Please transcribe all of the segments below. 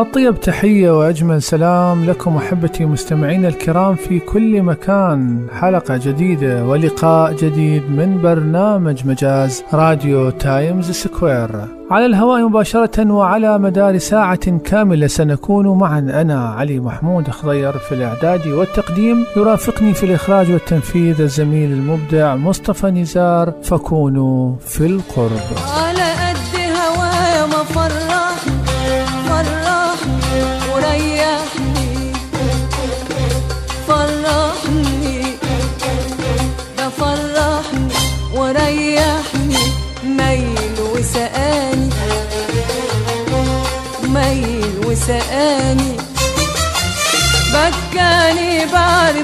أطيب تحية وأجمل سلام لكم أحبتي مستمعين الكرام في كل مكان. حلقة جديدة ولقاء جديد من برنامج مجاز راديو تايمز سكوير. على الهواء مباشرة وعلى مدار ساعة كاملة سنكون معا. أنا علي محمود خضير في الإعداد والتقديم. يرافقني في الإخراج والتنفيذ الزميل المبدع مصطفى نزار. فكونوا في القرب.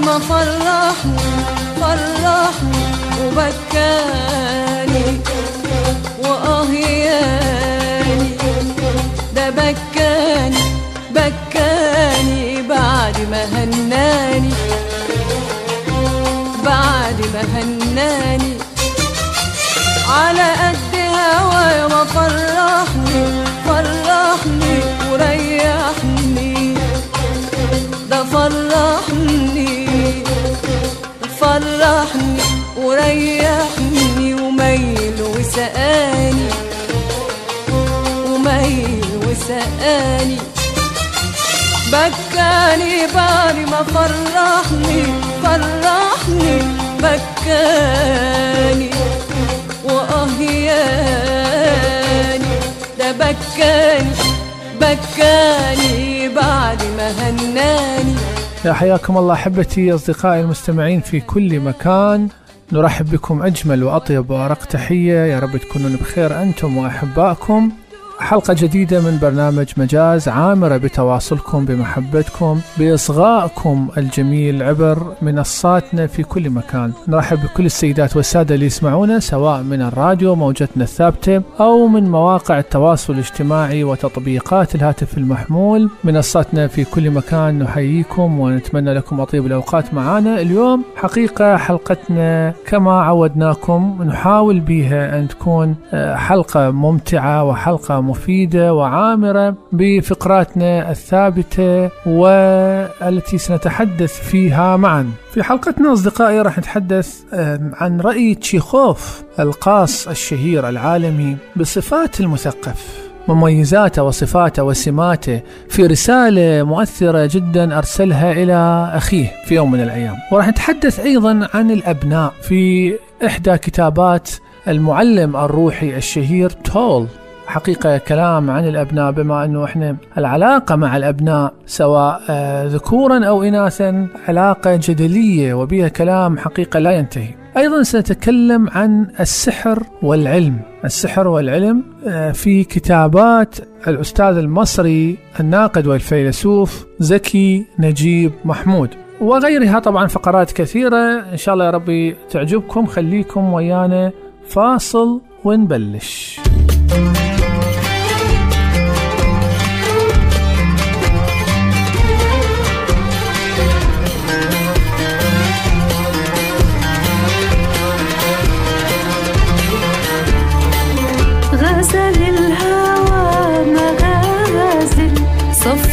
ما فرحني فرحني وبكاني وأهياني. ده بكاني بكاني بعد ما هناني بعد ما هناني. على قد هوايا ما فرحني فرحني وريحني. ده فرحني فرحني وريحني وميل وسقاني وميل وسقاني بكاني بعد ما فرحني فرحني بكاني. وأهياني ده بكاني بكاني. بعد ما هناني حياكم الله أحبتي أصدقائي المستمعين في كل مكان. نرحب بكم أجمل وأطيب وأرق تحية. يا رب تكونون بخير أنتم وأحبائكم. حلقة جديدة من برنامج مجاز عامرة بتواصلكم بمحبتكم بإصغائكم الجميل عبر منصاتنا في كل مكان. نرحب بكل السيدات والسادة اللي يسمعونا سواء من الراديو موجتنا الثابتة أو من مواقع التواصل الاجتماعي وتطبيقات الهاتف المحمول. منصاتنا في كل مكان نحييكم ونتمنى لكم أطيب الأوقات معنا اليوم حقيقة حلقتنا كما عودناكم نحاول بها أن تكون آه، حلقة ممتعة وحلقة مفيدة وعامرة بفقراتنا الثابتة والتي سنتحدث فيها معا. في حلقتنا أصدقائي راح نتحدث عن رأي تشيخوف القاص الشهير العالمي بصفات المثقف مميزاته وصفاته وسماته في رسالة مؤثرة جدا أرسلها إلى أخيه في يوم من الأيام. وراح نتحدث أيضا عن الأبناء في إحدى كتابات المعلم الروحي الشهير تول. حقيقة كلام عن الأبناء بما أنه إحنا العلاقة مع الأبناء سواء آه، ذكورا أو إناثا علاقة جدلية وبها كلام حقيقة لا ينتهي. أيضا سنتكلم عن السحر والعلم. السحر والعلم آه، في كتابات الأستاذ المصري الناقد والفيلسوف زكي نجيب محمود. وغيرها طبعا فقرات كثيرة. إن شاء الله يا ربي تعجبكم خليكم ويانا. فاصل ونبلش.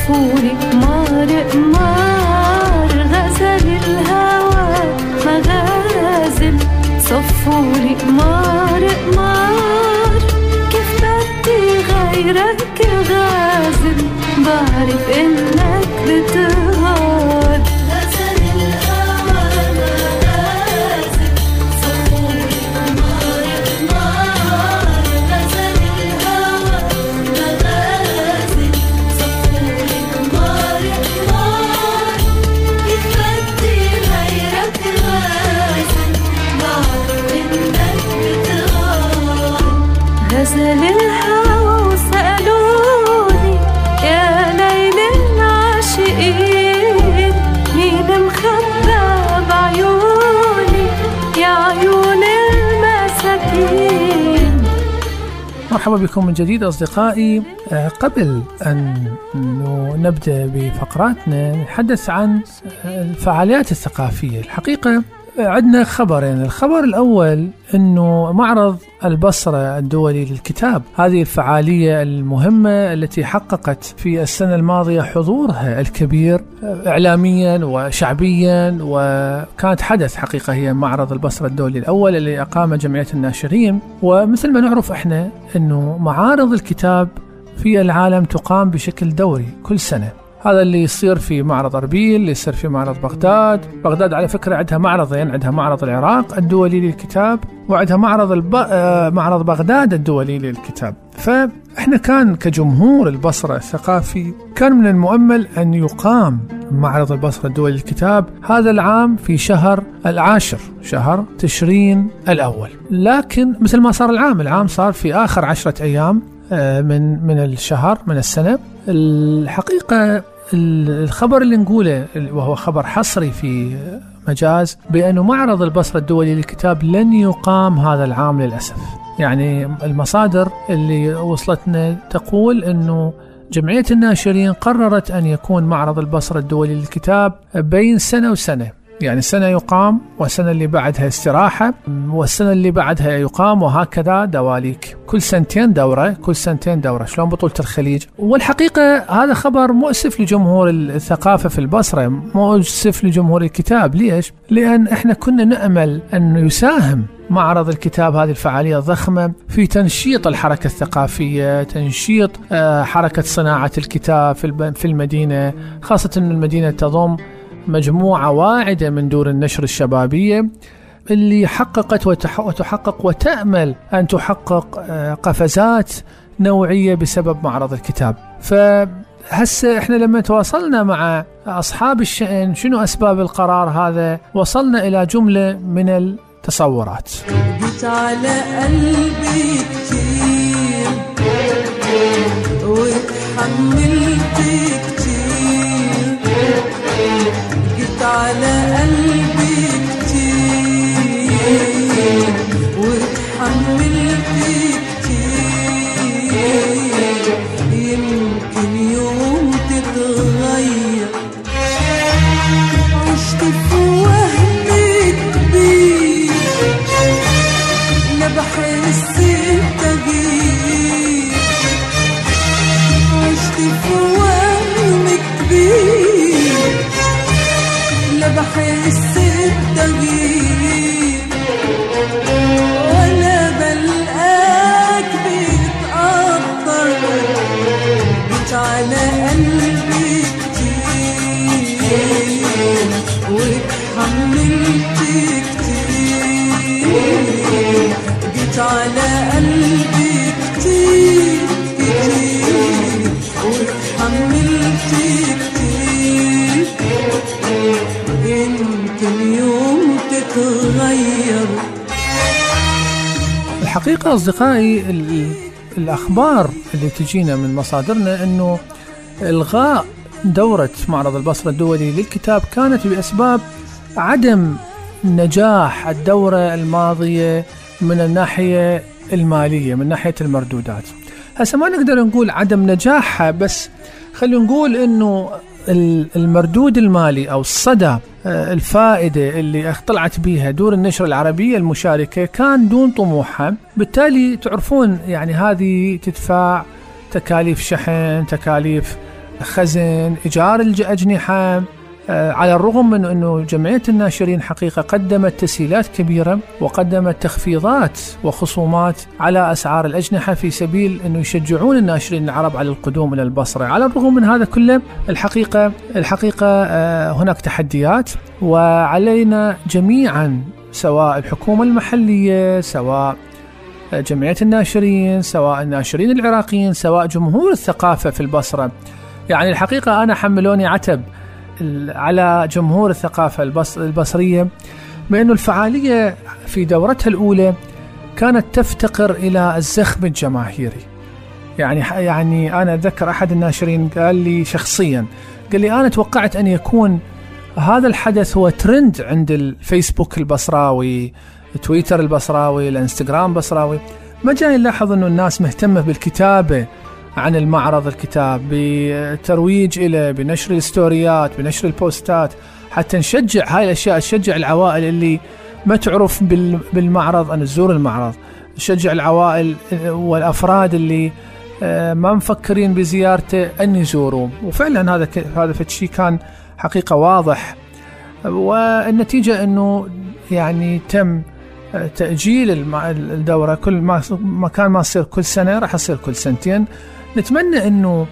صفوني قمار قمار غزل الهوى مغازل. صفوني قمار قمار كيف بدي غيرك غازل؟ بعرف إنك بتغار مرحبا بكم من جديد أصدقائي. آه، قبل أن نبدأ بفقراتنا نتحدث عن الفعاليات الثقافية. الحقيقة عندنا خبرين. الخبر الأول أنه معرض البصرة الدولي للكتاب. هذه الفعالية المهمة التي حققت في السنة الماضية حضورها الكبير إعلاميا وشعبيا وكانت حدث حقيقة هي معرض البصرة الدولي الأول اللي أقام جمعية الناشرين. ومثل ما نعرف إحنا أنه معارض الكتاب في العالم تقام بشكل دوري كل سنة. هذا اللي يصير في معرض أربيل اللي يصير في معرض بغداد. بغداد على فكرة عندها معرضين عندها معرض العراق الدولي للكتاب وعندها معرض الب... آه، معرض بغداد الدولي للكتاب. فإحنا كان كجمهور البصرة الثقافي كان من المؤمل أن يقام معرض البصرة الدولي للكتاب هذا العام في شهر العاشر شهر تشرين الأول. لكن مثل ما صار العام العام صار في آخر عشرة أيام آه، من من الشهر من السنة. الحقيقة الخبر اللي نقوله وهو خبر حصري في مجاز بأنه معرض البصرة الدولي للكتاب لن يقام هذا العام للأسف. يعني المصادر اللي وصلتنا تقول أنه جمعية الناشرين قررت أن يكون معرض البصرة الدولي للكتاب بين سنة وسنة. يعني سنة يقام والسنة اللي بعدها استراحة والسنة اللي بعدها يقام وهكذا دواليك. كل سنتين دورة كل سنتين دورة. شلون بطولة الخليج؟ والحقيقة هذا خبر مؤسف لجمهور الثقافة في البصرة مؤسف لجمهور الكتاب. ليش؟ لأن إحنا كنا نأمل أن يساهم معرض الكتاب هذه الفعالية الضخمة في تنشيط الحركة الثقافية تنشيط آه، حركة صناعة الكتاب في المدينة. خاصة أن المدينة تضم مجموعة واعدة من دور النشر الشبابية اللي حققت وتحقق وتأمل أن تحقق آه، قفزات نوعية بسبب معرض الكتاب. فهسه إحنا لما تواصلنا مع أصحاب الشأن شنو أسباب القرار هذا؟ وصلنا إلى جملة من التصورات. على قلبي كتير وتحملت كتير على قلبي. أصدقائي ال- الأخبار اللي تجينا من مصادرنا أنه إلغاء دورة معرض البصرة الدولي للكتاب كانت بأسباب عدم نجاح الدورة الماضية من الناحية المالية من ناحية المردودات. هسه ما نقدر نقول عدم نجاحها بس خلينا نقول إنه ال- المردود المالي أو الصدى آه، الفائدة اللي طلعت بها دور النشر العربية المشاركة كان دون طموحها، بالتالي تعرفون يعني هذه تدفع تكاليف شحن، تكاليف خزن، إيجار الاجنحه آه، على الرغم من أنه جمعية الناشرين حقيقة قدمت تسهيلات كبيرة وقدمت تخفيضات وخصومات على أسعار الأجنحة في سبيل أنه يشجعون الناشرين العرب على القدوم إلى البصرة، على الرغم من هذا كله الحقيقة الحقيقة آه، هناك تحديات وعلينا جميعا سواء الحكومة المحلية سواء جمعية الناشرين سواء الناشرين العراقيين سواء جمهور الثقافة في البصرة. يعني الحقيقة أنا حملوني عتب على جمهور الثقافة البص البصرية بأنه الفعالية في دورتها الأولى كانت تفتقر إلى الزخم الجماهيري. يعني يعني أنا أتذكر أحد الناشرين قال لي شخصيا قال لي أنا توقعت أن يكون هذا الحدث هو ترند عند الفيسبوك البصراوي تويتر البصراوي الإنستغرام البصراوي. ما جاي نلاحظ انه الناس مهتمة بالكتابة عن المعرض الكتاب بترويج له بنشر الستوريات بنشر البوستات حتى نشجع هاي الأشياء تشجع العوائل اللي ما تعرف بال- بالمعرض أن تزور المعرض. نشجع العوائل والأفراد اللي آه، ما مفكرين بزيارته أن يزوروه وفعلا هذا هذا فد كان حقيقة واضح. والنتيجة إنه يعني تم آه، تأجيل الم- الدورة. كل ما كان ما تصير كل سنة راح تصير كل سنتين. نتمنى إنه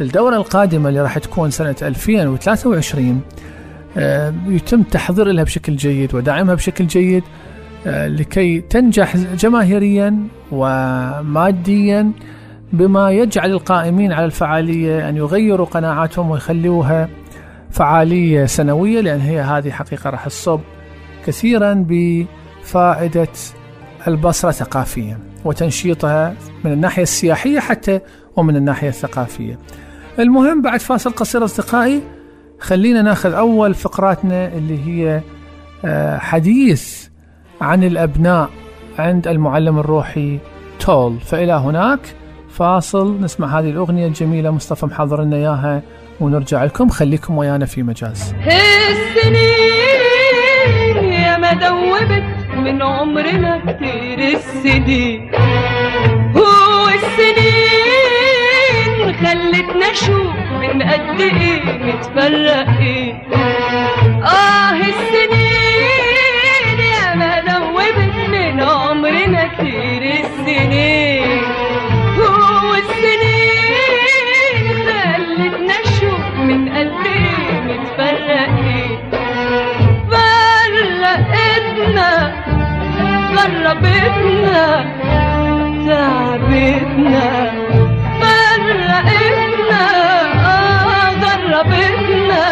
الدورة القادمة اللي راح تكون سنة 2023 آه، يتم تحضير لها بشكل جيد ودعمها بشكل جيد آه، لكي تنجح جماهيريا وماديا بما يجعل القائمين على الفعالية أن يغيروا قناعاتهم ويخلوها فعالية سنوية لأن هي هذه حقيقة راح تصب كثيرا بفائدة البصرة ثقافيا وتنشيطها من الناحية السياحية حتى ومن الناحية الثقافية. المهم بعد فاصل قصير أصدقائي خلينا ناخذ أول فقراتنا اللي هي آه، حديث عن الأبناء عند المعلم الروحي تول. فإلى هناك فاصل نسمع هذه الأغنية الجميلة مصطفى محضر لنا إياها ونرجع لكم. خليكم ويانا في مجاز. السنين يا ما دوبت من عمرنا كتير السنين هو السنين خلتنا نشوف من قد إيه متفرقين آه السنين غربتنا تعبتنا. فرقتنا آه غربتنا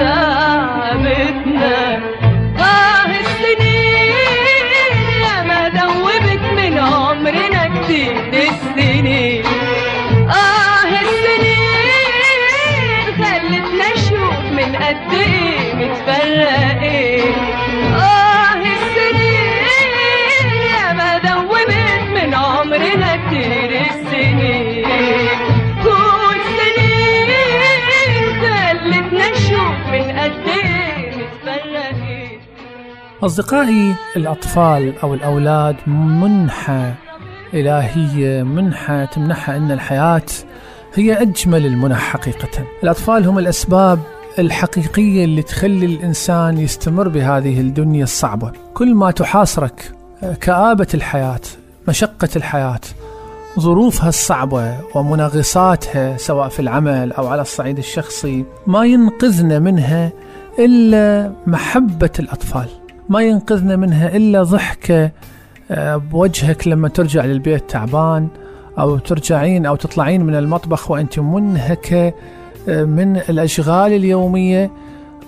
تعبتنا. آه السنين يا ما دوبت من عمرنا كتير السنين. آه السنين خلتنا نشوف من قد إيه متفرقين. أصدقائي الأطفال أو الأولاد منحة إلهية منحة تمنحها أن الحياة هي أجمل المنح حقيقة. الأطفال هم الأسباب الحقيقية اللي تخلي الإنسان يستمر بهذه الدنيا الصعبة. كل ما تحاصرك كآبة الحياة مشقة الحياة ظروفها الصعبة ومنغصاتها سواء في العمل أو على الصعيد الشخصي ما ينقذنا منها إلا محبة الأطفال. ما ينقذنا منها إلا ضحكة آه، بوجهك لما ترجع للبيت تعبان أو ترجعين أو تطلعين من المطبخ وأنت منهكة آه، من الأشغال اليومية.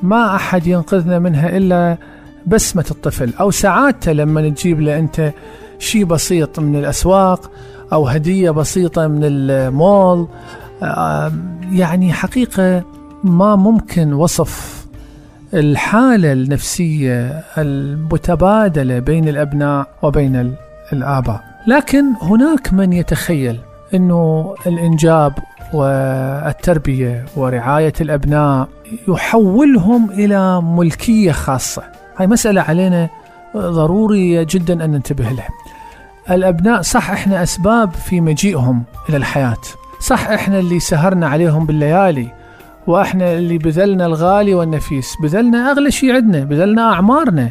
ما أحد ينقذنا منها إلا بسمة الطفل أو سعادته لما تجيب له أنت شيء بسيط من الأسواق أو هدية بسيطة من المول. آه، يعني حقيقة ما ممكن وصف الحالة النفسية المتبادلة بين الأبناء وبين ال- الآباء. لكن هناك من يتخيل أنه الإنجاب والتربية ورعاية الأبناء يحولهم إلى ملكية خاصة. هاي مسألة علينا ضرورية جدا أن ننتبه لها. الأبناء صح إحنا أسباب في مجيئهم إلى الحياة. صح إحنا اللي سهرنا عليهم بالليالي. وإحنا اللي بذلنا الغالي والنفيس. بذلنا أغلى شيء عندنا بذلنا أعمارنا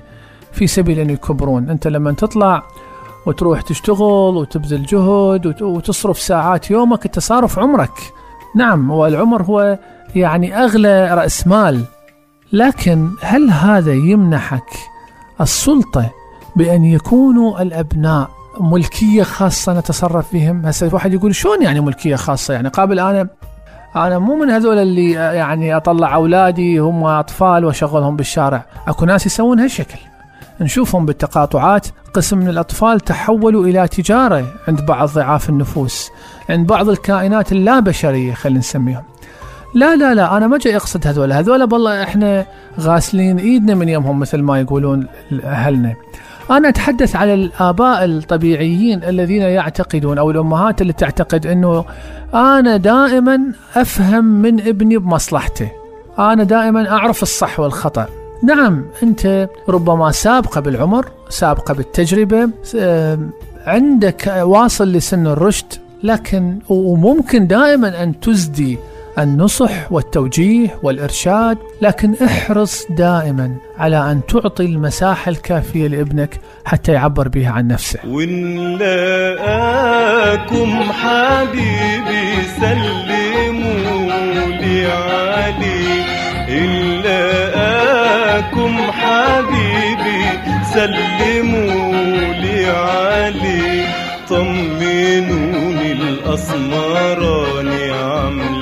في سبيل أن يكبرون. أنت لما تطلع وتروح تشتغل وتبذل جهد وت- وتصرف ساعات يومك انت عمرك. نعم والعمر هو يعني أغلى رأس مال. لكن هل هذا يمنحك السلطة بأن يكونوا الأبناء ملكية خاصة نتصرف بهم؟ هسه واحد يقول شلون يعني ملكية خاصة؟ يعني قابل أنا أنا مو من هذول اللي يعني أطلع أولادي هم أطفال وأشغلهم بالشارع. أكو ناس يسوون هالشكل. نشوفهم بالتقاطعات. قسم من الأطفال تحولوا إلى تجارة عند بعض ضعاف النفوس عند بعض الكائنات اللا بشريه خلينا نسميهم. لا لا لا أنا ما جاي أقصد هذول. هذول والله إحنا غاسلين إيدنا من يومهم مثل ما يقولون أهلنا. أنا أتحدث على الآباء الطبيعيين الذين يعتقدون أو الأمهات اللي تعتقد أنه أنا دائما أفهم من ابني بمصلحته. أنا دائما أعرف الصح والخطأ. نعم أنت ربما سابقة بالعمر سابقة بالتجربة آه، عندك واصل لسن الرشد لكن وممكن دائما أن تزدي النصح والتوجيه والإرشاد لكن احرص دائما على أن تعطي المساحة الكافية لابنك حتى يعبر بها عن نفسه. ونلاقاكم حبيبي سلموا لي علي. نلاقاكم حبيبي سلموا لي علي. طمنوني الأسمراني عاملة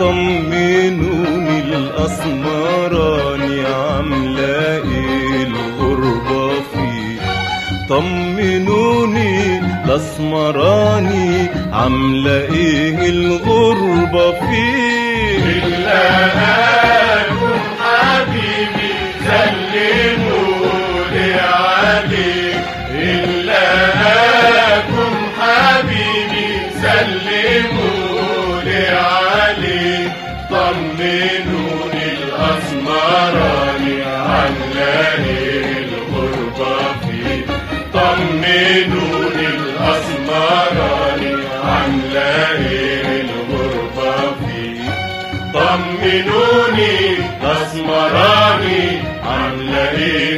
طمنوني الأسمراني عاملة إيه الغربة فيه طمنوني الأسمراني عاملة إيه الغربة فيه إلاكم حبيبي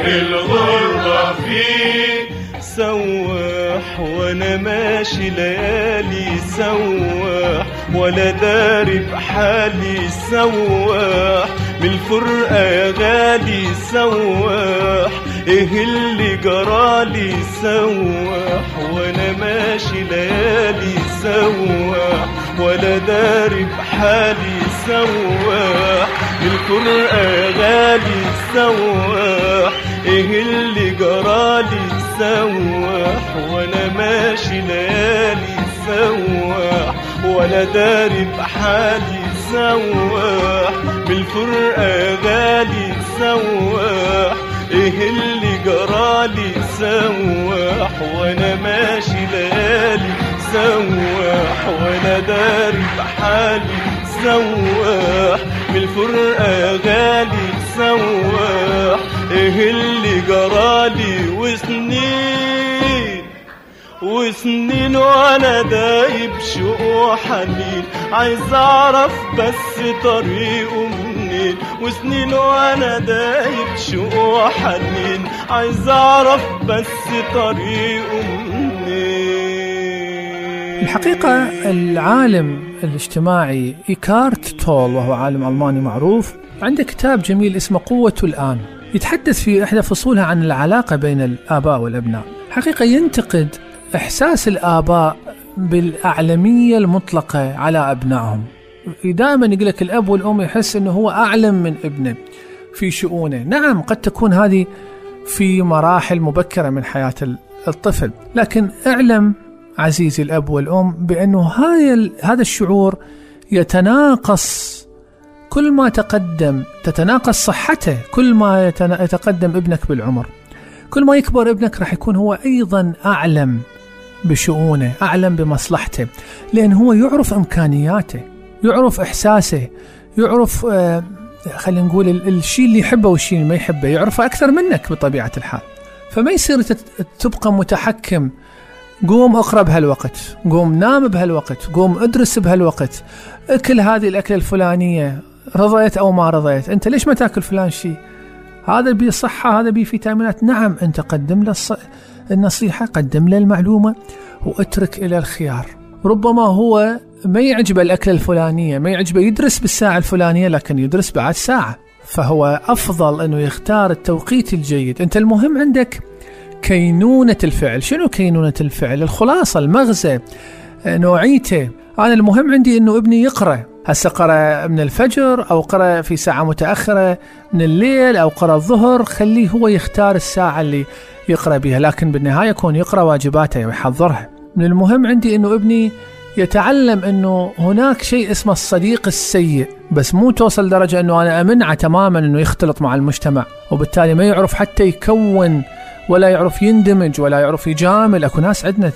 الغربة فيه سواح وأنا ماشي ليالي سواح ولا داري بحالي سواح. من الفرقة يا غالي سواح إيه اللي جرالي سواح؟ وأنا ماشي ليالي سواح ولا داري بحالي سواح. الفرقة يا غالي سواح. إيه اللي جرالي سواح وأنا ماشي ليالي سواح ولا داري بحالي سواح بالفرقة غالي سواح إيه اللي جرالي سواح وأنا ماشي ليالي سواح وأنا داري بحالي سواح بالفرقة غالي سواح إيه اللي جرالي وسنين. وسنين وأنا دايب شوق وحنين عايز أعرف بس طريقه منين. وسنين وأنا دايب شوق وحنين عايز أعرف بس طريقه منين. الحقيقة العالم الاجتماعي إيكارت تول وهو عالم ألماني معروف عنده كتاب جميل اسمه قوة الآن. يتحدث في إحدى فصولها عن العلاقة بين الآباء والأبناء. حقيقة ينتقد إحساس الآباء بالأعلمية المطلقة على أبنائهم. دائما يقول لك الأب والأم يحس أنه هو أعلم من ابنه في شؤونه. نعم قد تكون هذه في مراحل مبكرة من حياة الطفل لكن اعلم عزيزي الأب والأم بأنه هذا الشعور يتناقص كل ما تقدم تتناقص صحته كل ما يتقدم ابنك بالعمر. كل ما يكبر ابنك راح يكون هو أيضا أعلم بشؤونه أعلم بمصلحته لأن هو يعرف إمكانياته يعرف إحساسه يعرف آه خلينا نقول الشيء اللي يحبه والشيء اللي ما يحبه يعرفه أكثر منك بطبيعة الحال. فما يصير تبقى متحكم قوم اقرا بهالوقت قوم نام بهالوقت قوم ادرس بهالوقت اكل هذه الأكلة الفلانية رضيت أو ما رضيت؟ أنت ليش ما تأكل فلان شيء؟ هذا بيه صحة هذا بيه فيتامينات. نعم أنت قدم له. النصيحة قدم له المعلومة واترك إلى الخيار. ربما هو ما يعجبه الأكلة الفلانية ما يعجبه يدرس بالساعة الفلانية لكن يدرس بعد ساعة. فهو أفضل أنه يختار التوقيت الجيد. أنت المهم عندك كينونة الفعل. شنو كينونة الفعل؟ الخلاصة المغزى نوعيته. أنا المهم عندي أنه ابني يقرأ. هسه قرأ من الفجر أو قرأ في ساعة متأخرة من الليل أو قرأ الظهر؟ خليه هو يختار الساعة اللي يقرأ بها لكن بالنهاية يكون يقرأ واجباته ويحضرها. من المهم عندي أنه ابني يتعلم إنه هناك شيء اسمه الصديق السيء بس مو توصل درجة إنه أنا امنعه تماما إنه يختلط مع المجتمع وبالتالي ما يعرف حتى يكون ولا يعرف يندمج ولا يعرف يجامل. أكو ناس عندنا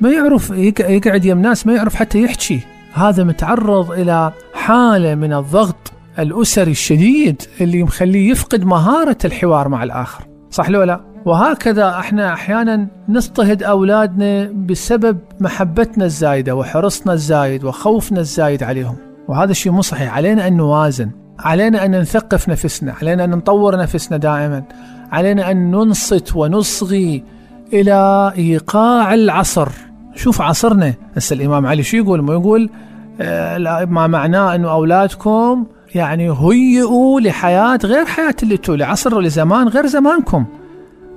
ما يعرف يق- يقعد يم ناس ما يعرف حتى يحكي. هذا متعرض إلى حالة من الضغط الأسري الشديد اللي مخليه يفقد مهارة الحوار مع الآخر. صح لو لا؟ وهكذا إحنا أحيانا نضطهد أولادنا بسبب محبتنا الزايدة وحرصنا الزايد وخوفنا الزايد عليهم. وهذا الشيء مو صحيح. علينا أن نوازن. علينا أن نثقف نفسنا. علينا أن نطور نفسنا دائما. علينا أن ننصت ونصغي إلى إيقاع العصر. شوف عصرنا. هسه الإمام علي شو يقول؟ ما يقول آه، ما معناه إنه أولادكم يعني هيئوا لحياة غير حياة اللي أنتوا لعصر ولزمان غير زمانكم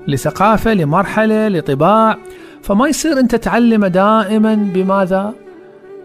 لثقافة لمرحلة لطباع. فما يصير أنت تعلمه دائما بماذا؟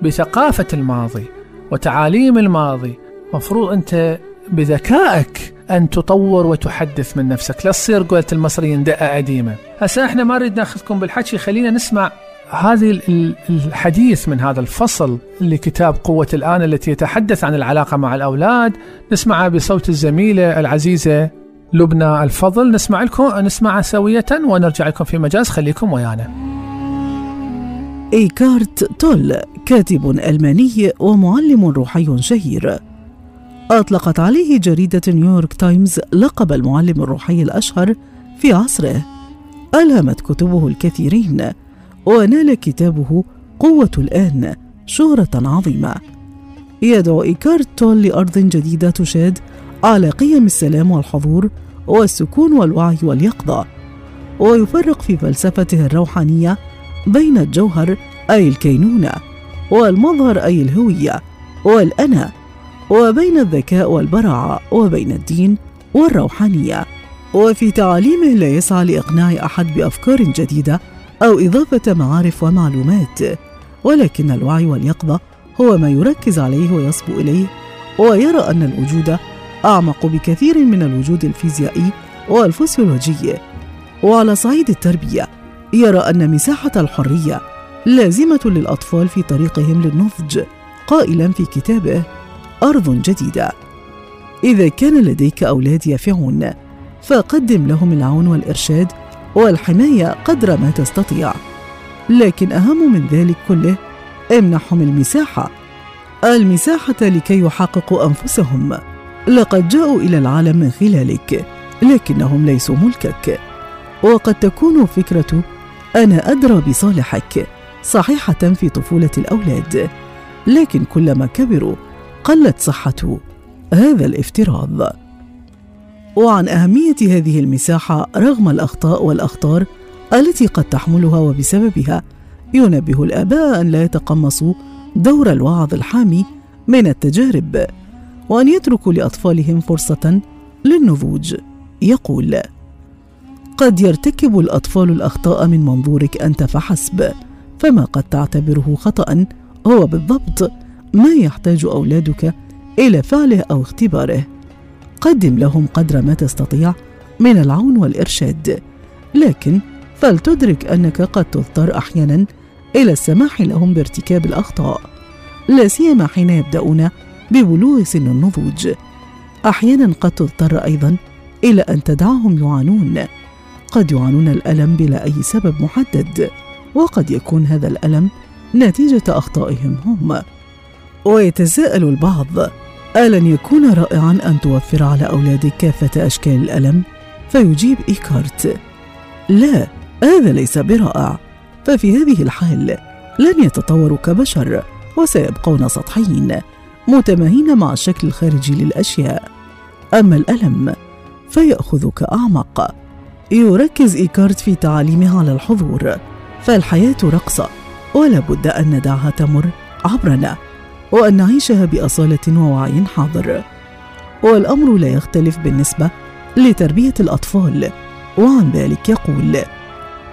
بثقافة الماضي وتعاليم الماضي. مفروض أنت بذكائك أن تطور وتحدث من نفسك. لا تصير قولة المصريين دقة قديمة. هسا إحنا ما نريد ناخذكم بالحكي خلينا نسمع هذه ال- ال- الحديث من هذا الفصل لكتاب قوة الآن التي يتحدث عن العلاقة مع الأولاد. نسمعها بصوت الزميلة العزيزة لبنى الفضل. نسمع لكم نسمعها سوية ونرجع لكم في مجاز. خليكم ويانا. إيكارت تول كاتب ألماني ومعلم روحي شهير. أطلقت عليه جريدة نيويورك تايمز لقب المعلم الروحي الأشهر في عصره. ألهمت كتبه الكثيرين. ونال كتابه قوة الآن شهرة عظيمة. يدعو إيكارت تول لأرض جديدة تشاد على قيم السلام والحضور والسكون والوعي واليقظة. ويفرق في فلسفته الروحانية بين الجوهر أي الكينونة والمظهر أي الهوية والأنا وبين الذكاء والبراعة وبين الدين والروحانية. وفي تعاليمه لا يسعى لإقناع أحد بأفكار جديدة أو إضافة معارف ومعلومات. ولكن الوعي واليقظة هو ما يركز عليه ويصبو إليه ويرى أن الوجود أعمق بكثير من الوجود الفيزيائي والفسيولوجي. وعلى صعيد التربية يرى أن مساحة الحرية لازمة للأطفال في طريقهم للنضج قائلا في كتابه أرض جديدة. إذا كان لديك أولاد يافعون فقدم لهم العون والإرشاد والحماية قدر ما تستطيع. لكن أهم من ذلك كله امنحهم المساحة. المساحة لكي يحققوا أنفسهم. لقد جاءوا إلى العالم من خلالك لكنهم ليسوا ملكك. وقد تكون فكرة أنا أدرى بصالحك صحيحة في طفولة الأولاد. لكن كلما كبروا قلت صحة هذا الافتراض. وعن أهمية هذه المساحة رغم الأخطاء والأخطار التي قد تحملها وبسببها ينبه الآباء أن لا يتقمصوا دور الوعظ الحامي من التجارب وأن يتركوا لأطفالهم فرصة للنضوج. يقول قد يرتكب الأطفال الأخطاء من منظورك أنت فحسب فما قد تعتبره خطأ هو بالضبط ما يحتاج أولادك إلى فعله أو اختباره. قدم لهم قدر ما تستطيع من العون والإرشاد. لكن فلتدرك أنك قد تضطر أحيانا إلى السماح لهم بارتكاب الأخطاء لا سيما حين يبدأون ببلوغ سن النضوج. أحيانا قد تضطر أيضا إلى أن تدعهم يعانون. قد يعانون الألم بلا أي سبب محدد وقد يكون هذا الألم نتيجة أخطائهم هم. ويتساءل البعض ألن يكون رائعا أن توفر على أولادك كافة أشكال الألم؟ فيجيب إيكارت. لا هذا ليس برائع. ففي هذه الحال لن يتطوروا كبشر وسيبقون سطحيين متماهين مع الشكل الخارجي للأشياء. أما الألم فيأخذك أعمق. يركز إيكارت في تعاليمه على الحضور فالحياة رقصة ولا بد أن ندعها تمر عبرنا. وأن نعيشها بأصالة ووعي حاضر. والأمر لا يختلف بالنسبة لتربية الأطفال وعن ذلك يقول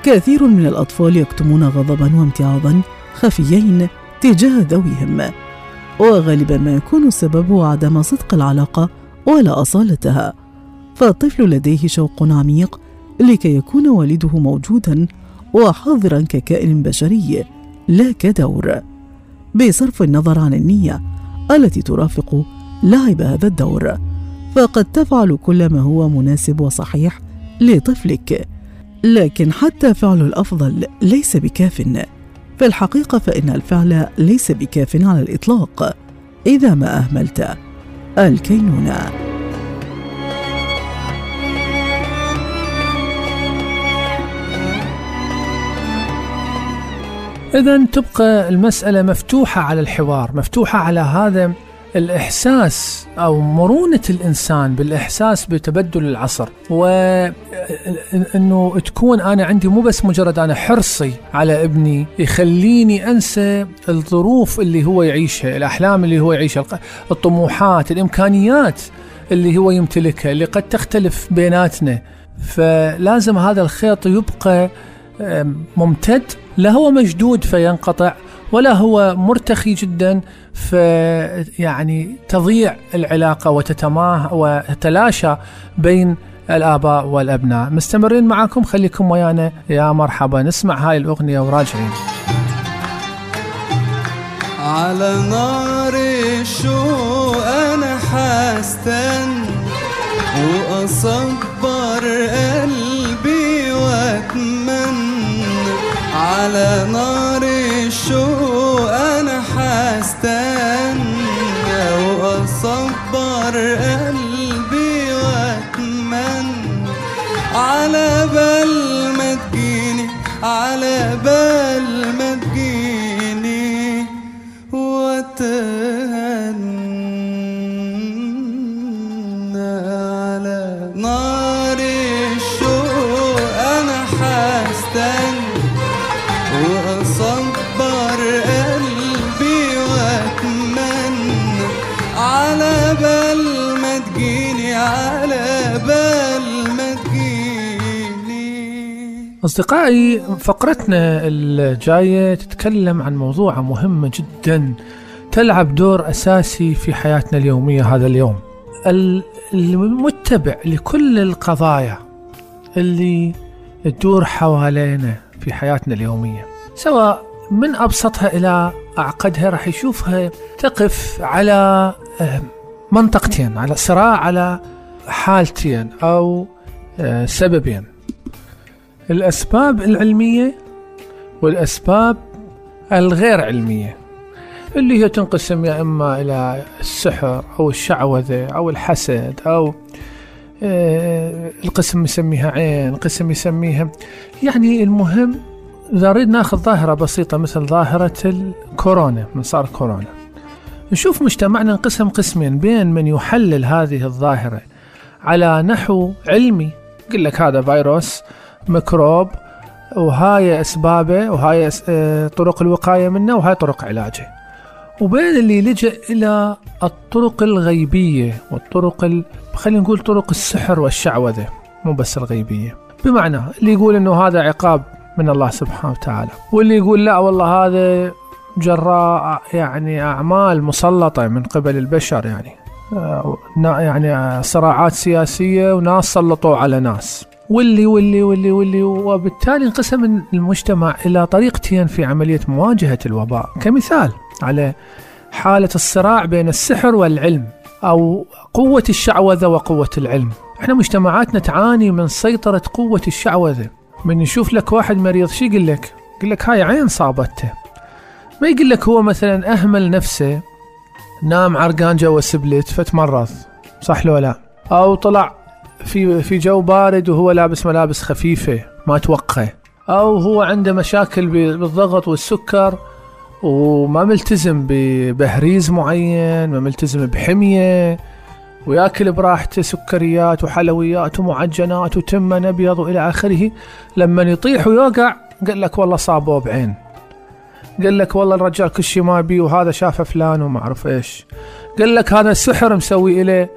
كثير من الأطفال يكتمون غضبا وامتعاضا خفيين تجاه ذويهم وغالبا ما يكون السبب عدم صدق العلاقة ولا أصالتها. فالطفل لديه شوق عميق لكي يكون والده موجودا وحاضرا ككائن بشري لا كدور. بصرف النظر عن النية التي ترافق لعب هذا الدور. فقد تفعل كل ما هو مناسب وصحيح لطفلك. لكن حتى فعل الأفضل ليس بكاف. في الحقيقة فإن الفعل ليس بكاف على الإطلاق. إذا ما أهملت الكينونة. إذا تبقى المسألة مفتوحة على الحوار مفتوحة على هذا الإحساس أو مرونة الإنسان بالإحساس بتبدل العصر. وأنه تكون أنا عندي مو بس مجرد أنا حرصي على ابني يخليني أنسى الظروف اللي هو يعيشها الأحلام اللي هو يعيشها الطموحات الإمكانيات اللي هو يمتلكها اللي قد تختلف بيناتنا. فلازم هذا الخيط يبقى ممتد لا هو مشدود فينقطع ولا هو مرتخي جدا فيعني تضيع العلاقة وتتماه وتتلاشى بين الآباء والأبناء. مستمرين معكم خليكم ويانا. يا مرحبا. نسمع هاي الأغنية وراجعين. على نار الشوق أنا حستنى وأصبر قلبي وأتمنى على نار الشوق أنا حستنى وأصبر قلبي وأتمنى. على بال ما تجيني على بال ما تجيني وتهنى أصدقائي فقرتنا الجاية تتكلم عن موضوع مهم جدا تلعب دور أساسي في حياتنا اليومية هذا اليوم. ال- المتبع لكل القضايا اللي تدور حوالينا في حياتنا اليومية سواء من أبسطها إلى أعقدها راح يشوفها تقف على آه، منطقتين على صراع على حالتين أو آه، سببين. الأسباب العلمية والأسباب الغير علمية اللي هي تنقسم يا إما إلى السحر أو الشعوذة أو الحسد أو آه، القسم يسميها عين قسم يسميها يعني المهم إذا نريد ناخذ ظاهرة بسيطة مثل ظاهرة الكورونا من صار كورونا. نشوف مجتمعنا انقسم قسمين بين من يحلل هذه الظاهرة على نحو علمي يقول لك هذا فيروس ميكروب وهاي أسبابه وهاي آه، طرق الوقاية منه وهاي طرق علاجه. وبين اللي لجأ إلى الطرق الغيبية والطرق ال... خلينا نقول طرق السحر والشعوذة مو بس الغيبية. بمعنى اللي يقول إنه هذا عقاب من الله سبحانه وتعالى واللي يقول لا والله هذا جراء يعني أعمال مسلطة من قبل البشر يعني. آه، يعني آه، صراعات سياسية وناس سلطوا على ناس. واللي واللي واللي واللي وبالتالي انقسم المجتمع إلى طريقتين في عملية مواجهة الوباء. كمثال على حالة الصراع بين السحر والعلم أو قوة الشعوذة وقوة العلم. إحنا مجتمعاتنا تعاني من سيطرة قوة الشعوذة. من يشوف لك واحد مريض شي يقول لك؟ يقول لك هاي عين صابته. ما يقول لك هو مثلا أهمل نفسه نام عرقان جوا سبلت فتمرض صح لو لا؟ أو طلع في في جو بارد وهو لابس ملابس خفيفة ما توقع. أو هو عنده مشاكل بالضغط والسكر وما ملتزم ببهريز معين ما ملتزم بحمية ويأكل براحته سكريات وحلويات ومعجنات وتمن أبيض وإلى آخره. لما يطيح ويوقع قال لك والله صابوه بعين قال لك والله الرجال كل شيء ما بي وهذا شافه فلان وما أعرف إيش. قال لك هذا السحر مسوي إليه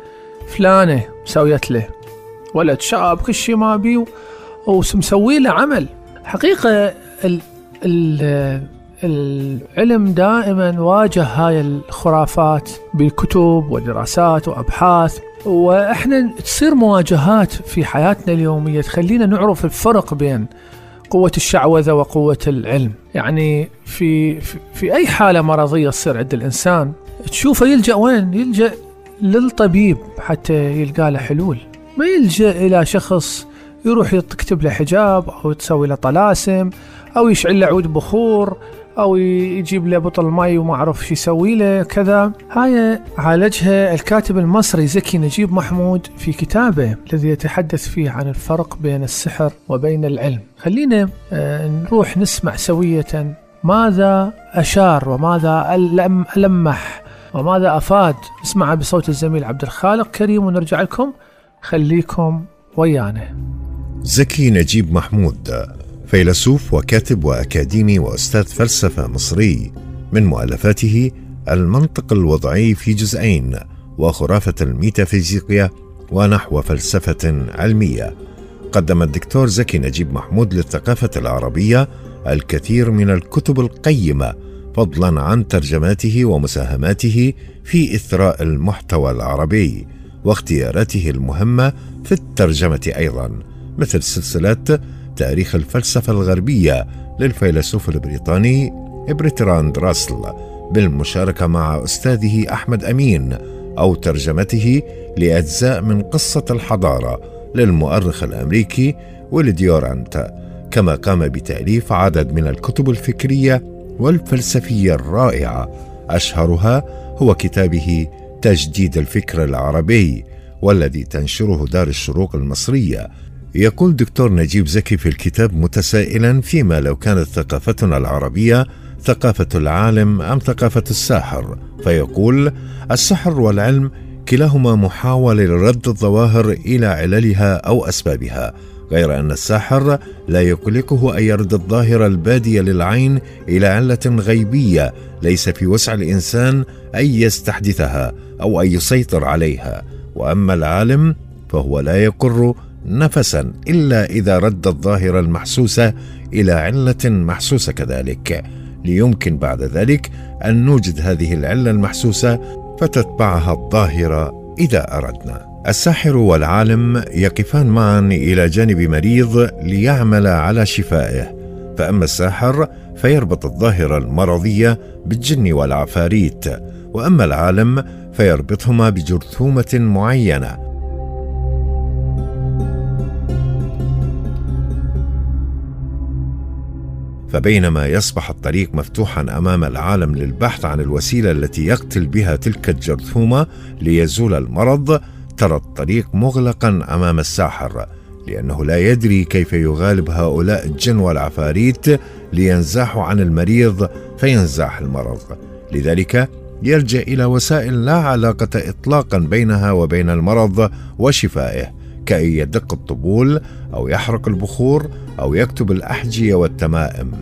فلانة مسويت له. ولد شاب كل شيء ما بي و- ومسوي له عمل. حقيقة ال ال العلم دائما واجه هاي الخرافات بكتب ودراسات وأبحاث. وإحنا تصير مواجهات في حياتنا اليومية تخلينا نعرف الفرق بين قوة الشعوذة وقوة العلم. يعني في, في, في أي حالة مرضية تصير عند الإنسان تشوفه يلجأ وين؟ يلجأ للطبيب حتى يلقى له حلول. ما يلجأ إلى شخص يروح يكتب له حجاب أو تسوي له طلاسم أو يشعل له عود بخور أو يجيب له بطل مي وما أعرف شو يسوي له كذا. هاي عالجها الكاتب المصري زكي نجيب محمود في كتابه الذي يتحدث فيه عن الفرق بين السحر وبين العلم. خلينا آه، نروح نسمع سوية. ماذا أشار وماذا ألمح وماذا أفاد؟ اسمع بصوت الزميل عبد الخالق كريم ونرجع لكم. خليكم ويانا. زكي نجيب محمود فيلسوف وكاتب وأكاديمي وأستاذ فلسفة مصري من مؤلفاته المنطق الوضعي في جزئين وخرافة الميتافيزيقيا ونحو فلسفة علمية. قدم الدكتور زكي نجيب محمود للثقافة العربية الكثير من الكتب القيمة فضلا عن ترجماته ومساهماته في إثراء المحتوى العربي. واختياراته المهمة في الترجمة أيضا مثل سلسلة تاريخ الفلسفة الغربية للفيلسوف البريطاني بريتراند راسل بالمشاركة مع أستاذه أحمد أمين أو ترجمته لأجزاء من قصة الحضارة للمؤرخ الأمريكي ويلديورانت كما قام بتأليف عدد من الكتب الفكرية والفلسفية الرائعة أشهرها هو كتابه تجديد الفكر العربي والذي تنشره دار الشروق المصرية. يقول دكتور نجيب زكي في الكتاب متسائلا فيما لو كانت ثقافتنا العربية ثقافة العالم أم ثقافة الساحر. فيقول السحر والعلم كلاهما محاولة لرد الظواهر إلى عللها أو أسبابها. غير أن الساحر لا يقلقه أن يرد الظاهره الباديه للعين إلى علة غيبية ليس في وسع الإنسان أن يستحدثها أو أن يسيطر عليها. وأما العالم فهو لا يقر نفسا إلا إذا رد الظاهره المحسوسه إلى علة محسوسة كذلك. ليمكن بعد ذلك أن نوجد هذه العلة المحسوسة فتتبعها الظاهره إذا أردنا. الساحر والعالم يقفان معا إلى جانب مريض ليعمل على شفائه. فأما الساحر فيربط الظاهره المرضيه بالجن والعفاريت وأما العالم فيربطهما بجرثومة معينة. فبينما يصبح الطريق مفتوحا أمام العالم للبحث عن الوسيلة التي يقتل بها تلك الجرثومة ليزول المرض ترى الطريق مغلقا أمام الساحر لأنه لا يدري كيف يغالب هؤلاء الجن والعفاريت لينزاحوا عن المريض فينزاح المرض. لذلك يلجأ إلى وسائل لا علاقة اطلاقا بينها وبين المرض وشفائه كأن يدق الطبول أو يحرق البخور أو يكتب الأحجية والتمائم.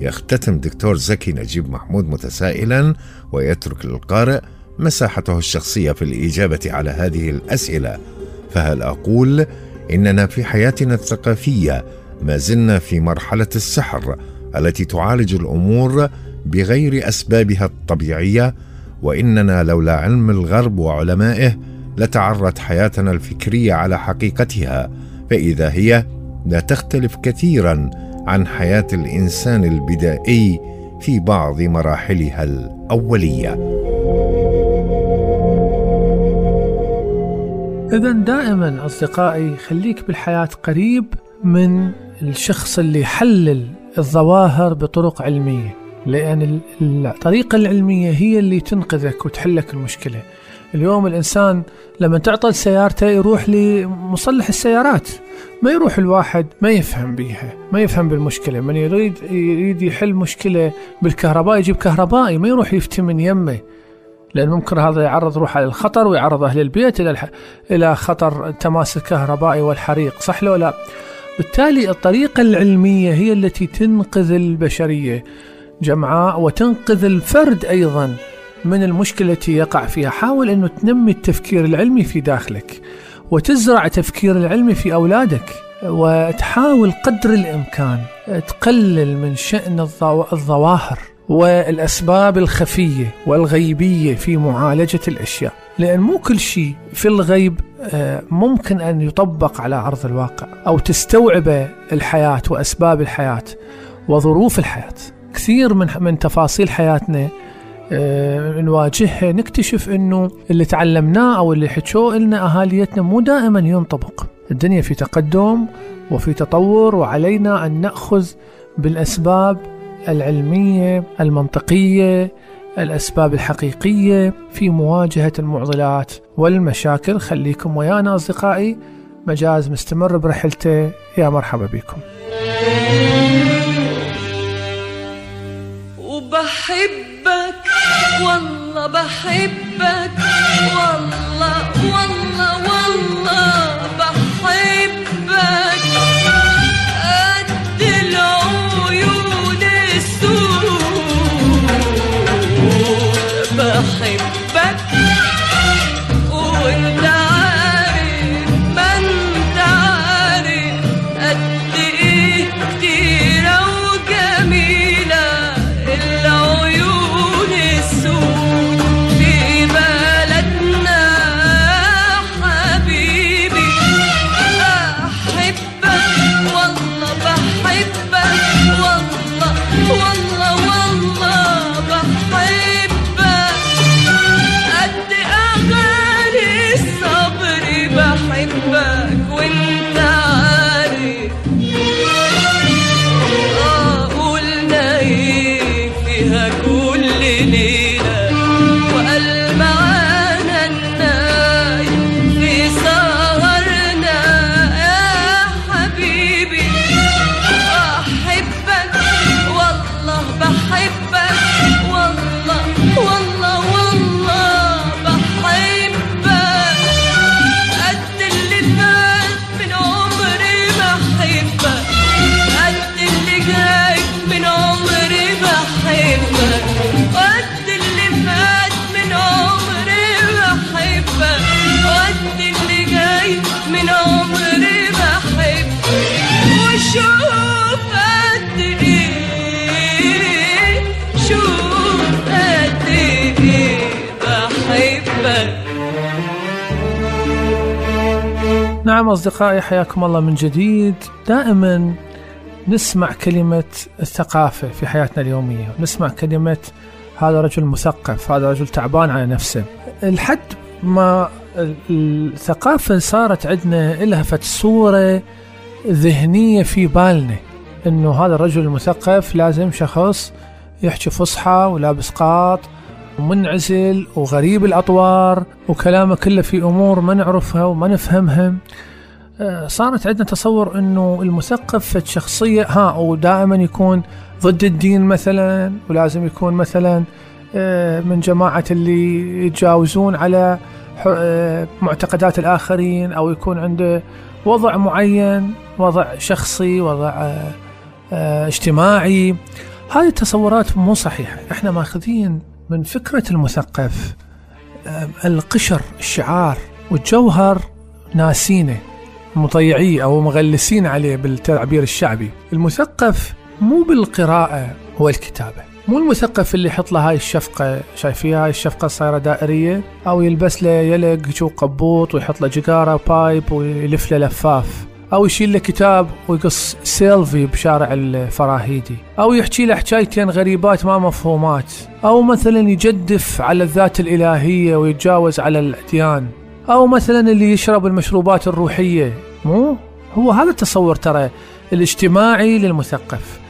يختتم دكتور زكي نجيب محمود متسائلا ويترك للقارئ مساحته الشخصية في الإجابة على هذه الأسئلة. فهل أقول إننا في حياتنا الثقافية ما زلنا في مرحلة السحر التي تعالج الأمور بغير أسبابها الطبيعية؟ وإننا لولا علم الغرب وعلمائه لتعرت حياتنا الفكرية على حقيقتها. فإذا هي لا تختلف كثيرا عن حياة الإنسان البدائي في بعض مراحلها الأولية. إذا دائما أصدقائي خليك بالحياة قريب من الشخص اللي يحلل الظواهر بطرق علمية لأن الطريقة العلمية هي اللي تنقذك وتحلك المشكلة. اليوم الإنسان لما تعطل سيارته يروح لمصلح السيارات. ما يروح الواحد ما يفهم بيها ما يفهم بالمشكلة. من يريد يريد يحل مشكلة بالكهرباء يجيب كهربائي ما يروح يفتي من يمه. لأن ممكن هذا يعرض روحه للخطر ويعرض أهل البيت إلى. إلى خطر التماس الكهربائي والحريق صح لو لا بالتالي الطريقة العلمية هي التي تنقذ البشرية جمعاء وتنقذ الفرد أيضا من المشكلة التي يقع فيها حاول أنه تنمي التفكير العلمي في داخلك وتزرع تفكير العلمي في أولادك وتحاول قدر الإمكان تقلل من شأن الظواهر والأسباب الخفية والغيبية في معالجة الأشياء. لأن مو كل شيء في الغيب آه، ممكن أن يطبق على أرض الواقع أو تستوعب الحياة وأسباب الحياة وظروف الحياة. كثير من من تفاصيل حياتنا آه، نواجهها نكتشف إنه اللي تعلمناه أو اللي حكوه لنا أهاليتنا مو دائما ينطبق. الدنيا في تقدم وفي تطور وعلينا أن نأخذ بالأسباب العلمية المنطقية الأسباب الحقيقية في مواجهة المعضلات والمشاكل. خليكم ويانا أصدقائي مجاز مستمر برحلته. يا مرحبا بكم. وبحبك والله بحبك والله نعم أصدقائي حياكم الله من جديد. دائما نسمع كلمة الثقافة في حياتنا اليومية. نسمع كلمة هذا رجل مثقف هذا رجل تعبان على نفسه. الحد ما ال- الثقافة صارت عندنا إلها فت صورة ذهنية في بالنا إنه هذا الرجل المثقف لازم شخص يحكي فصحى ولابس قاط ومنعزل وغريب الأطوار وكلامه كله في أمور ما نعرفها وما نفهمها. صارت عندنا تصور إنه المثقف شخصيه ها ودائما يكون ضد الدين مثلا ولازم يكون مثلا آه، من جماعة اللي يتجاوزون على آه، معتقدات الآخرين أو يكون عنده وضع معين وضع شخصي وضع آه، آه، اجتماعي. هذه التصورات مو صحيحة. إحنا ماخذين من فكرة المثقف آه، القشر الشعار والجوهر ناسينه. مضيعيه أو مغلسين عليه بالتعبير الشعبي. المثقف مو بالقراءة هو الكتابة. مو المثقف اللي يحط له هاي الشفقة شايفيها هاي الشفقة صايرة دائرية؟ أو يلبس له يلق شو قبوط ويحط له جقارة pipe ويلف له لفاف. أو يشيل له كتاب ويقص سيلفي بشارع الفراهيدي. أو يحكي له حكايتين غريبات ما مفهومات. أو مثلا يجدف على الذات الإلهية ويتجاوز على الأديان. أو مثلا اللي يشرب المشروبات الروحية. مو؟ هو هذا التصور ترى الاجتماعي للمثقف.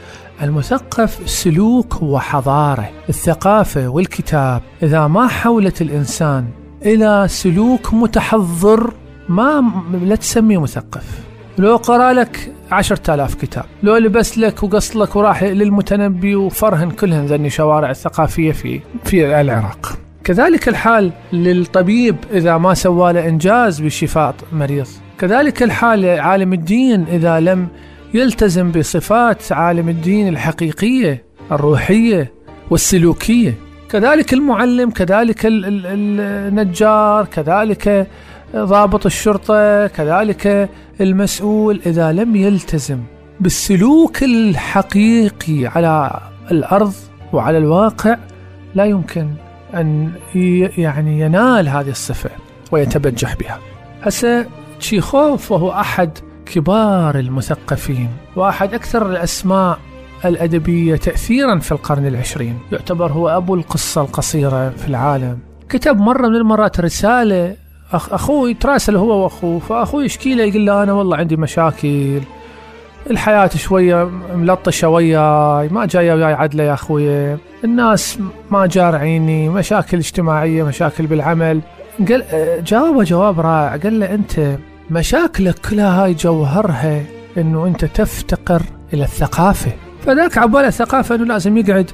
المثقف سلوك وحضارة الثقافة والكتاب. إذا ما حولت الإنسان إلى سلوك متحضر ما لا تسميه مثقف. لو قرأ لك عشرة آلاف كتاب لو لبس لك وقص لك وراح للمتنبي وفرهن كلهن ذني شوارع الثقافية في في العراق. كذلك الحال للطبيب إذا ما سوى له إنجاز بشفاء مريض. كذلك الحال عالم الدين إذا لم يلتزم بصفات عالم الدين الحقيقية الروحية والسلوكية. كذلك المعلم كذلك ال- ال- النجار كذلك ضابط الشرطة كذلك المسؤول إذا لم يلتزم بالسلوك الحقيقي على الأرض وعلى الواقع لا يمكن أن يعني ينال هذه الصفة ويتبجح بها. هسه تشيخوف وهو أحد كبار المثقفين وأحد أكثر الأسماء الأدبية تأثيرا في القرن العشرين. يعتبر هو أبو القصة القصيرة في العالم. كتب مرة من المرات رسالة أخ أخوه يتراسل هو وأخوه فأخوه يشكي له يقول له أنا والله عندي مشاكل. الحياة شوية ملطشة وياي ما جاية وياي عدلة يا أخوي. الناس ما جارعيني مشاكل اجتماعية مشاكل بالعمل. قال جاوبه جواب رائع. قال له أنت مشاكلك كلها هاي جوهرها أنه أنت تفتقر إلى الثقافة. فذاك عباله الثقافة أنه لازم يقعد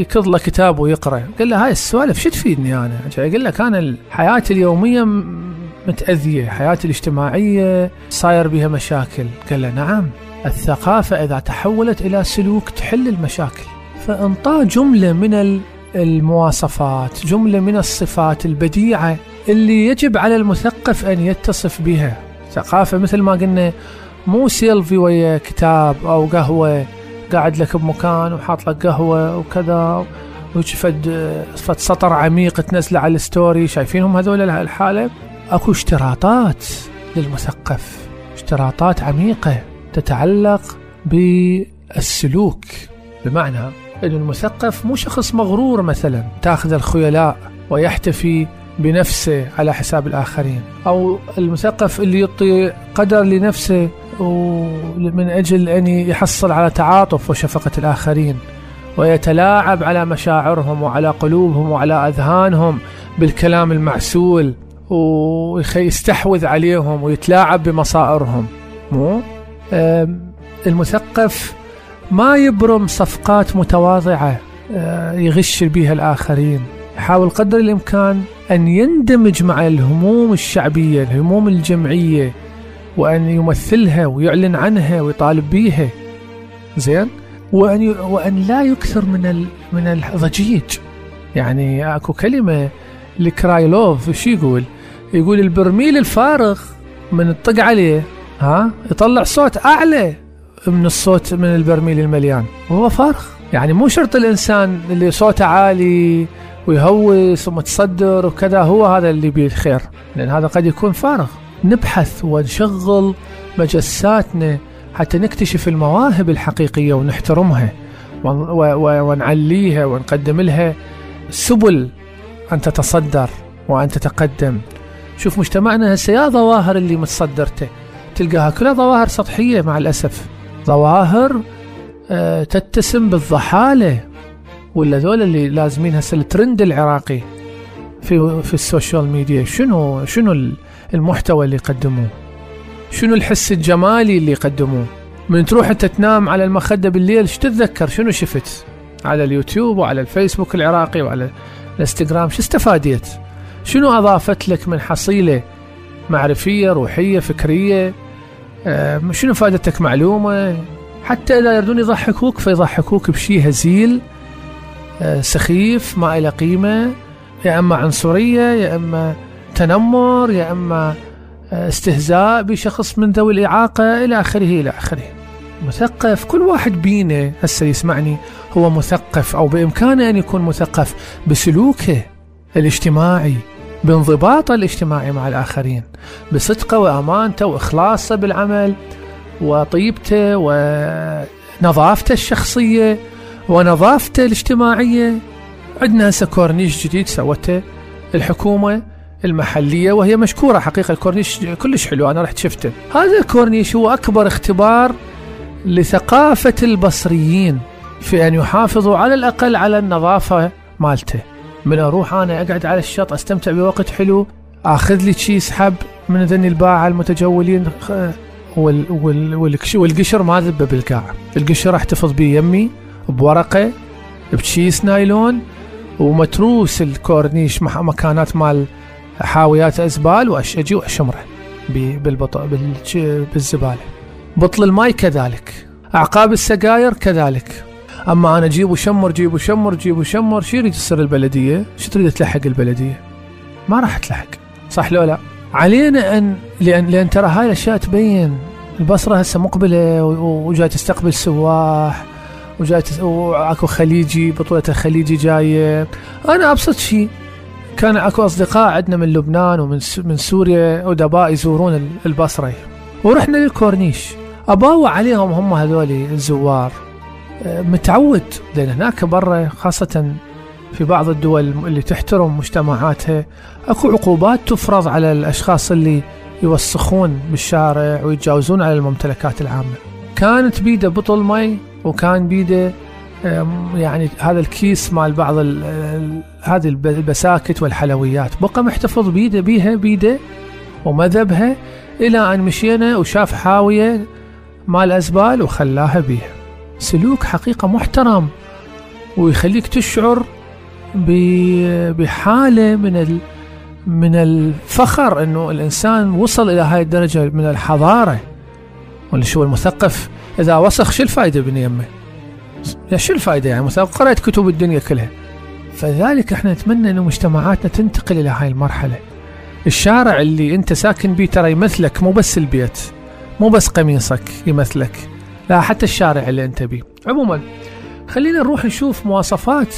يكض له كتاب ويقرأ. قال له هاي السوالف شو تفيدني أنا؟ يقول لك أنا الحياة اليومية م- متأذية حياتي الاجتماعية صاير بها مشاكل. قال له نعم. الثقافة إذا تحولت إلى سلوك تحل المشاكل. فانطاه جملة من ال- المواصفات جملة من الصفات البديعة اللي يجب على المثقف أن يتصف بها. ثقافة مثل ما قلنا مو سيلفي ويا كتاب أو قهوة قاعد لك بمكان وحاط لك قهوة وكذا وفد فد سطر عميق تنزله على ال story شايفينهم هذول الحالة؟ أكو اشتراطات للمثقف اشتراطات عميقة. تتعلق بالسلوك. بمعنى أن المثقف مو شخص مغرور مثلا تأخذ الخيلاء ويحتفي بنفسه على حساب الآخرين. أو المثقف اللي يعطي قدر لنفسه من أجل أن يحصل على تعاطف وشفقة الآخرين ويتلاعب على مشاعرهم وعلى قلوبهم وعلى أذهانهم بالكلام المعسول ويستحوذ عليهم ويتلاعب بمصائرهم. مو؟ المثقف ما يبرم صفقات متواضعة أه، يغش بها الآخرين. يحاول قدر الإمكان أن يندمج مع الهموم الشعبية الهموم الجمعية وأن يمثلها ويعلن عنها ويطالب بيها. زين؟ وأن ي... وأن لا يكثر من ال... من الضجيج. يعني أكو كلمة لكرايلوف شو يقول؟ يقول البرميل الفارغ من الطق عليه ها؟ يطلع صوت أعلى من الصوت من البرميل المليان. وهو فارغ. يعني مو شرط الإنسان اللي صوته عالي ويهوس ومتصدر وكذا هو هذا اللي بيه الخير. لأن هذا قد يكون فارغ. نبحث ونشغل مجساتنا حتى نكتشف المواهب الحقيقية ونحترمها ونعليها ونقدم لها سبل أن تتصدر وأن تتقدم. شوف مجتمعنا هسه يا ظواهر اللي متصدرته. تلقاها كلها ظواهر سطحية مع الأسف. ظواهر آه، تتسم بالضحالة ولا ذول اللي لازمين هسه الترند العراقي في في ال social media. شنو شنو ال- المحتوى اللي يقدموه؟ شنو الحس الجمالي اللي يقدموه؟ من تروح أنت تنام على المخدة بالليل إيش تتذكر؟ شنو شفت؟ على اليوتيوب وعلى الفيسبوك العراقي وعلى الإنستغرام شو استفاديت؟ شنو أضافت لك من حصيلة معرفية روحية فكرية؟ آه، شنو فادتك معلومة؟ حتى إذا يردون يضحكوك فيضحكوك بشي هزيل آه، سخيف ما إلى قيمة يا إما عنصرية يا إما تنمر يا إما آه، استهزاء بشخص من ذوي الإعاقة إلى آخره إلى آخره. مثقف كل واحد بينا هسه يسمعني هو مثقف أو بإمكانه أن يكون مثقف بسلوكه الاجتماعي. بانضباطه الاجتماعي مع الآخرين بصدقه وأمانته وإخلاصه بالعمل وطيبته ونظافته الشخصية ونظافته الاجتماعية. عندنا هسه كورنيش جديد سوته الحكومة المحلية وهي مشكورة حقيقة. الكورنيش كلش حلو أنا رحت شفته. هذا الكورنيش هو أكبر اختبار لثقافة البصريين في أن يحافظوا على الأقل على النظافة مالته. من أروح أنا أقعد على الشط أستمتع بوقت حلو أخذ لي شي سحب من ذني الباعة المتجولين وال وال والقشر ما ذبه بالقاع. القشر أحتفظ بيه يمي بورقة بچيس نايلون ومتروس الكورنيش مكانات مال حاويات أزبال وأشجي وأشمره ب- بالبط... بالش... بالزبالة. بطل الماي كذلك. أعقاب السجاير كذلك. أما أنا جيب وشمر جيب وشمر جيب وشمر شو يريد تصير البلدية؟ شو تريد تلحق البلدية؟ ما راح تلحق. صح لو لا؟ علينا أن لأن, لأن ترى هاي الأشياء تبين. البصرة هسه و- وجاي تستقبل سواح وجاي تس- وأكو خليجي بطولة الخليجي جاية. أنا أبسط شيء كان أكو أصدقاء عندنا من لبنان ومن من سوريا أدباء يزورون ال- البصرة. ورحنا للكورنيش. أباوع عليهم هم هذول الزوار. متعود لأن هناك برا خاصة في بعض الدول اللي تحترم مجتمعاتها أكو عقوبات تفرض على الأشخاص اللي يوسخون بالشارع ويتجاوزون على الممتلكات العامة. كانت بيده بطل مي وكان بيده يعني هذا الكيس مال بعض هذه الب- البساكت والحلويات. بقى محتفظ بيده بيها بيده ومذبها إلى أن مشينا وشاف حاوية مال أزبال وخلاها بيها. سلوك حقيقة محترم ويخليك تشعر ب- بحالة من من الفخر إنه الإنسان وصل إلى هاي الدرجة من الحضارة. ولا شو المثقف؟ إذا وسخ شو الفائدة بني يمه؟ شو الفائدة يعني؟ مثلا قرأت كتب الدنيا كلها. فلذلك إحنا نتمنى إنه مجتمعاتنا تنتقل إلى هاي المرحلة. الشارع اللي أنت ساكن بيه ترى يمثلك مو بس البيت مو بس قميصك يمثلك. لا حتى الشارع اللي انت بيه. عموما خلينا نروح نشوف مواصفات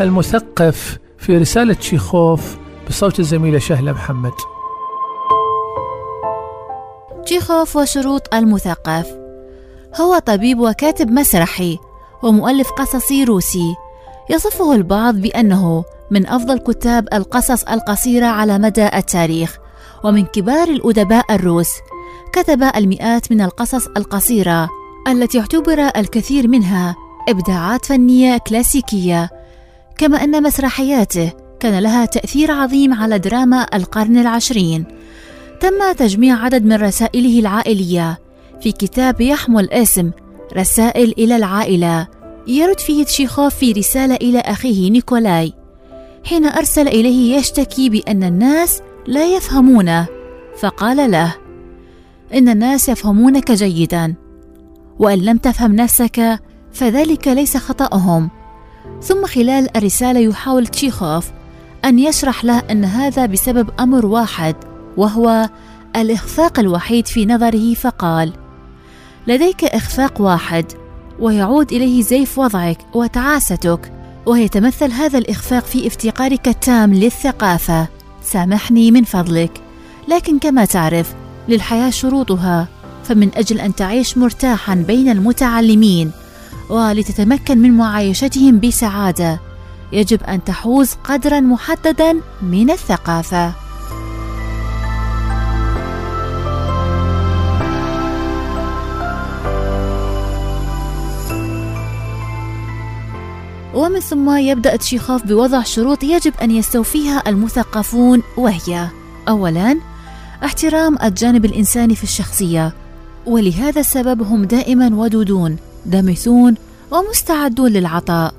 المثقف في رسالة شيخوف بصوت الزميلة شهلة محمد. تشيخوف وشروط المثقف. هو طبيب وكاتب مسرحي ومؤلف قصصي روسي. يصفه البعض بأنه من أفضل كتاب القصص القصيرة على مدى التاريخ ومن كبار الأدباء الروس. كتب المئات من القصص القصيرة. التي اعتبر الكثير منها إبداعات فنية كلاسيكية. كما أن مسرحياته كان لها تأثير عظيم على دراما القرن العشرين. تم تجميع عدد من رسائله العائلية. في كتاب يحمل اسم رسائل إلى العائلة يرد فيه تشيخوف في رسالة إلى أخيه نيكولاي حين أرسل إليه يشتكي بأن الناس لا يفهمونه. فقال له إن الناس يفهمونك جيدا وإن لم تفهم نفسك فذلك ليس خطأهم. ثم خلال الرسالة يحاول تشيخوف أن يشرح له أن هذا بسبب أمر واحد وهو الإخفاق الوحيد في نظره فقال: لديك إخفاق واحد ويعود إليه زيف وضعك وتعاستك ويتمثل هذا الإخفاق في افتقارك التام للثقافة. سامحني من فضلك لكن كما تعرف للحياة شروطها. فمن أجل أن تعيش مرتاحا بين المتعلمين ولتتمكن من معايشتهم بسعادة يجب أن تحوز قدرا محددا من الثقافة. ومن ثم يبدأ تشيخوف بوضع شروط يجب أن يستوفيها المثقفون وهي أولاً احترام الجانب الإنساني في الشخصية. ولهذا السبب هم دائما ودودون دمثون ومستعدون للعطاء.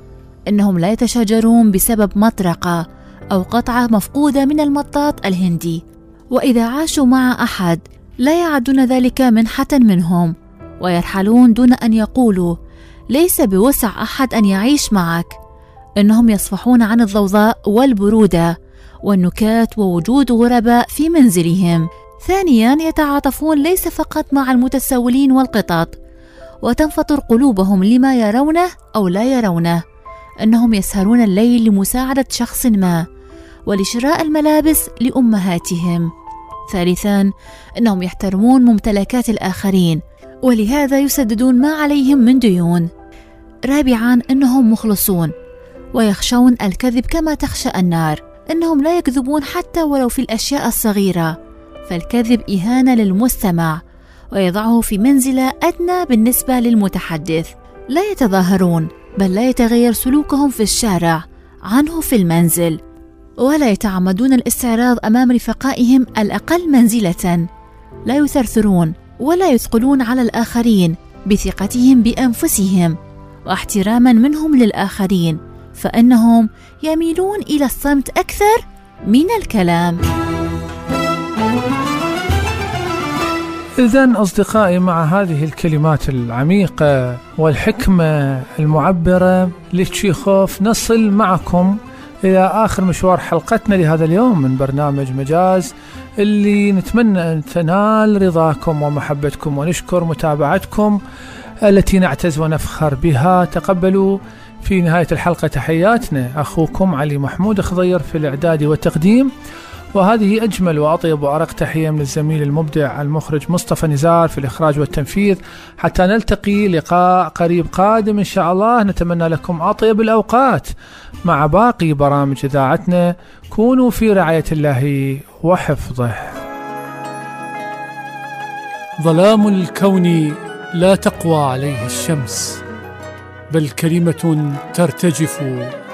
إنهم لا يتشاجرون بسبب مطرقة أو قطعة مفقودة من المطاط الهندي. وإذا عاشوا مع أحد لا يعدون ذلك منحة منهم ويرحلون دون أن يقولوا ليس بوسع أحد أن يعيش معك. إنهم يصفحون عن الضوضاء والبرودة والنكات ووجود غرباء في منزلهم. ثانيا يتعاطفون ليس فقط مع المتسولين والقطط وتنفطر قلوبهم لما يرونه أو لا يرونه إنهم يسهرون الليل لمساعدة شخص ما ولشراء الملابس لأمهاتهم. ثالثا إنهم يحترمون ممتلكات الآخرين ولهذا يسددون ما عليهم من ديون. رابعا إنهم مخلصون ويخشون الكذب كما تخشى النار إنهم لا يكذبون حتى ولو في الأشياء الصغيرة. فالكذب إهانة للمستمع ويضعه في منزلة أدنى بالنسبة للمتحدث. لا يتظاهرون بل لا يتغير سلوكهم في الشارع عنه في المنزل. ولا يتعمدون الاستعراض أمام رفقائهم الأقل منزلة. لا يثرثرون ولا يثقلون على الآخرين بثقتهم بأنفسهم واحتراما منهم للآخرين فإنهم يميلون إلى الصمت أكثر من الكلام. إذا أصدقائي مع هذه الكلمات العميقة والحكمة المعبرة لتشيخوف نصل معكم إلى آخر مشوار حلقتنا لهذا اليوم من برنامج مجاز اللي نتمنى أن تنال رضاكم ومحبتكم ونشكر متابعتكم التي نعتز ونفخر بها. تقبلوا في نهاية الحلقة تحياتنا. أخوكم علي محمود خضير في الإعداد والتقديم. وهذه أجمل وأطيب وأرق تحية من الزميل المبدع المخرج مصطفى نزار في الإخراج والتنفيذ. حتى نلتقي لقاء قريب قادم إن شاء الله. نتمنى لكم أطيب الأوقات مع باقي برامج إذاعتنا. كونوا في رعاية الله وحفظه. ظلام الكون لا تقوى عليه الشمس بل كلمة ترتجف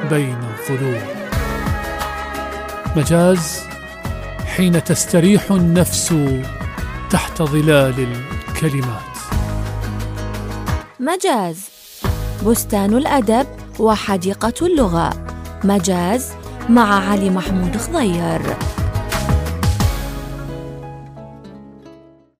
بين الظلوم. مجاز حين تستريح النفس تحت ظلال الكلمات. مجاز. بستان الأدب وحديقة اللغة. مجاز مع علي محمود خضير.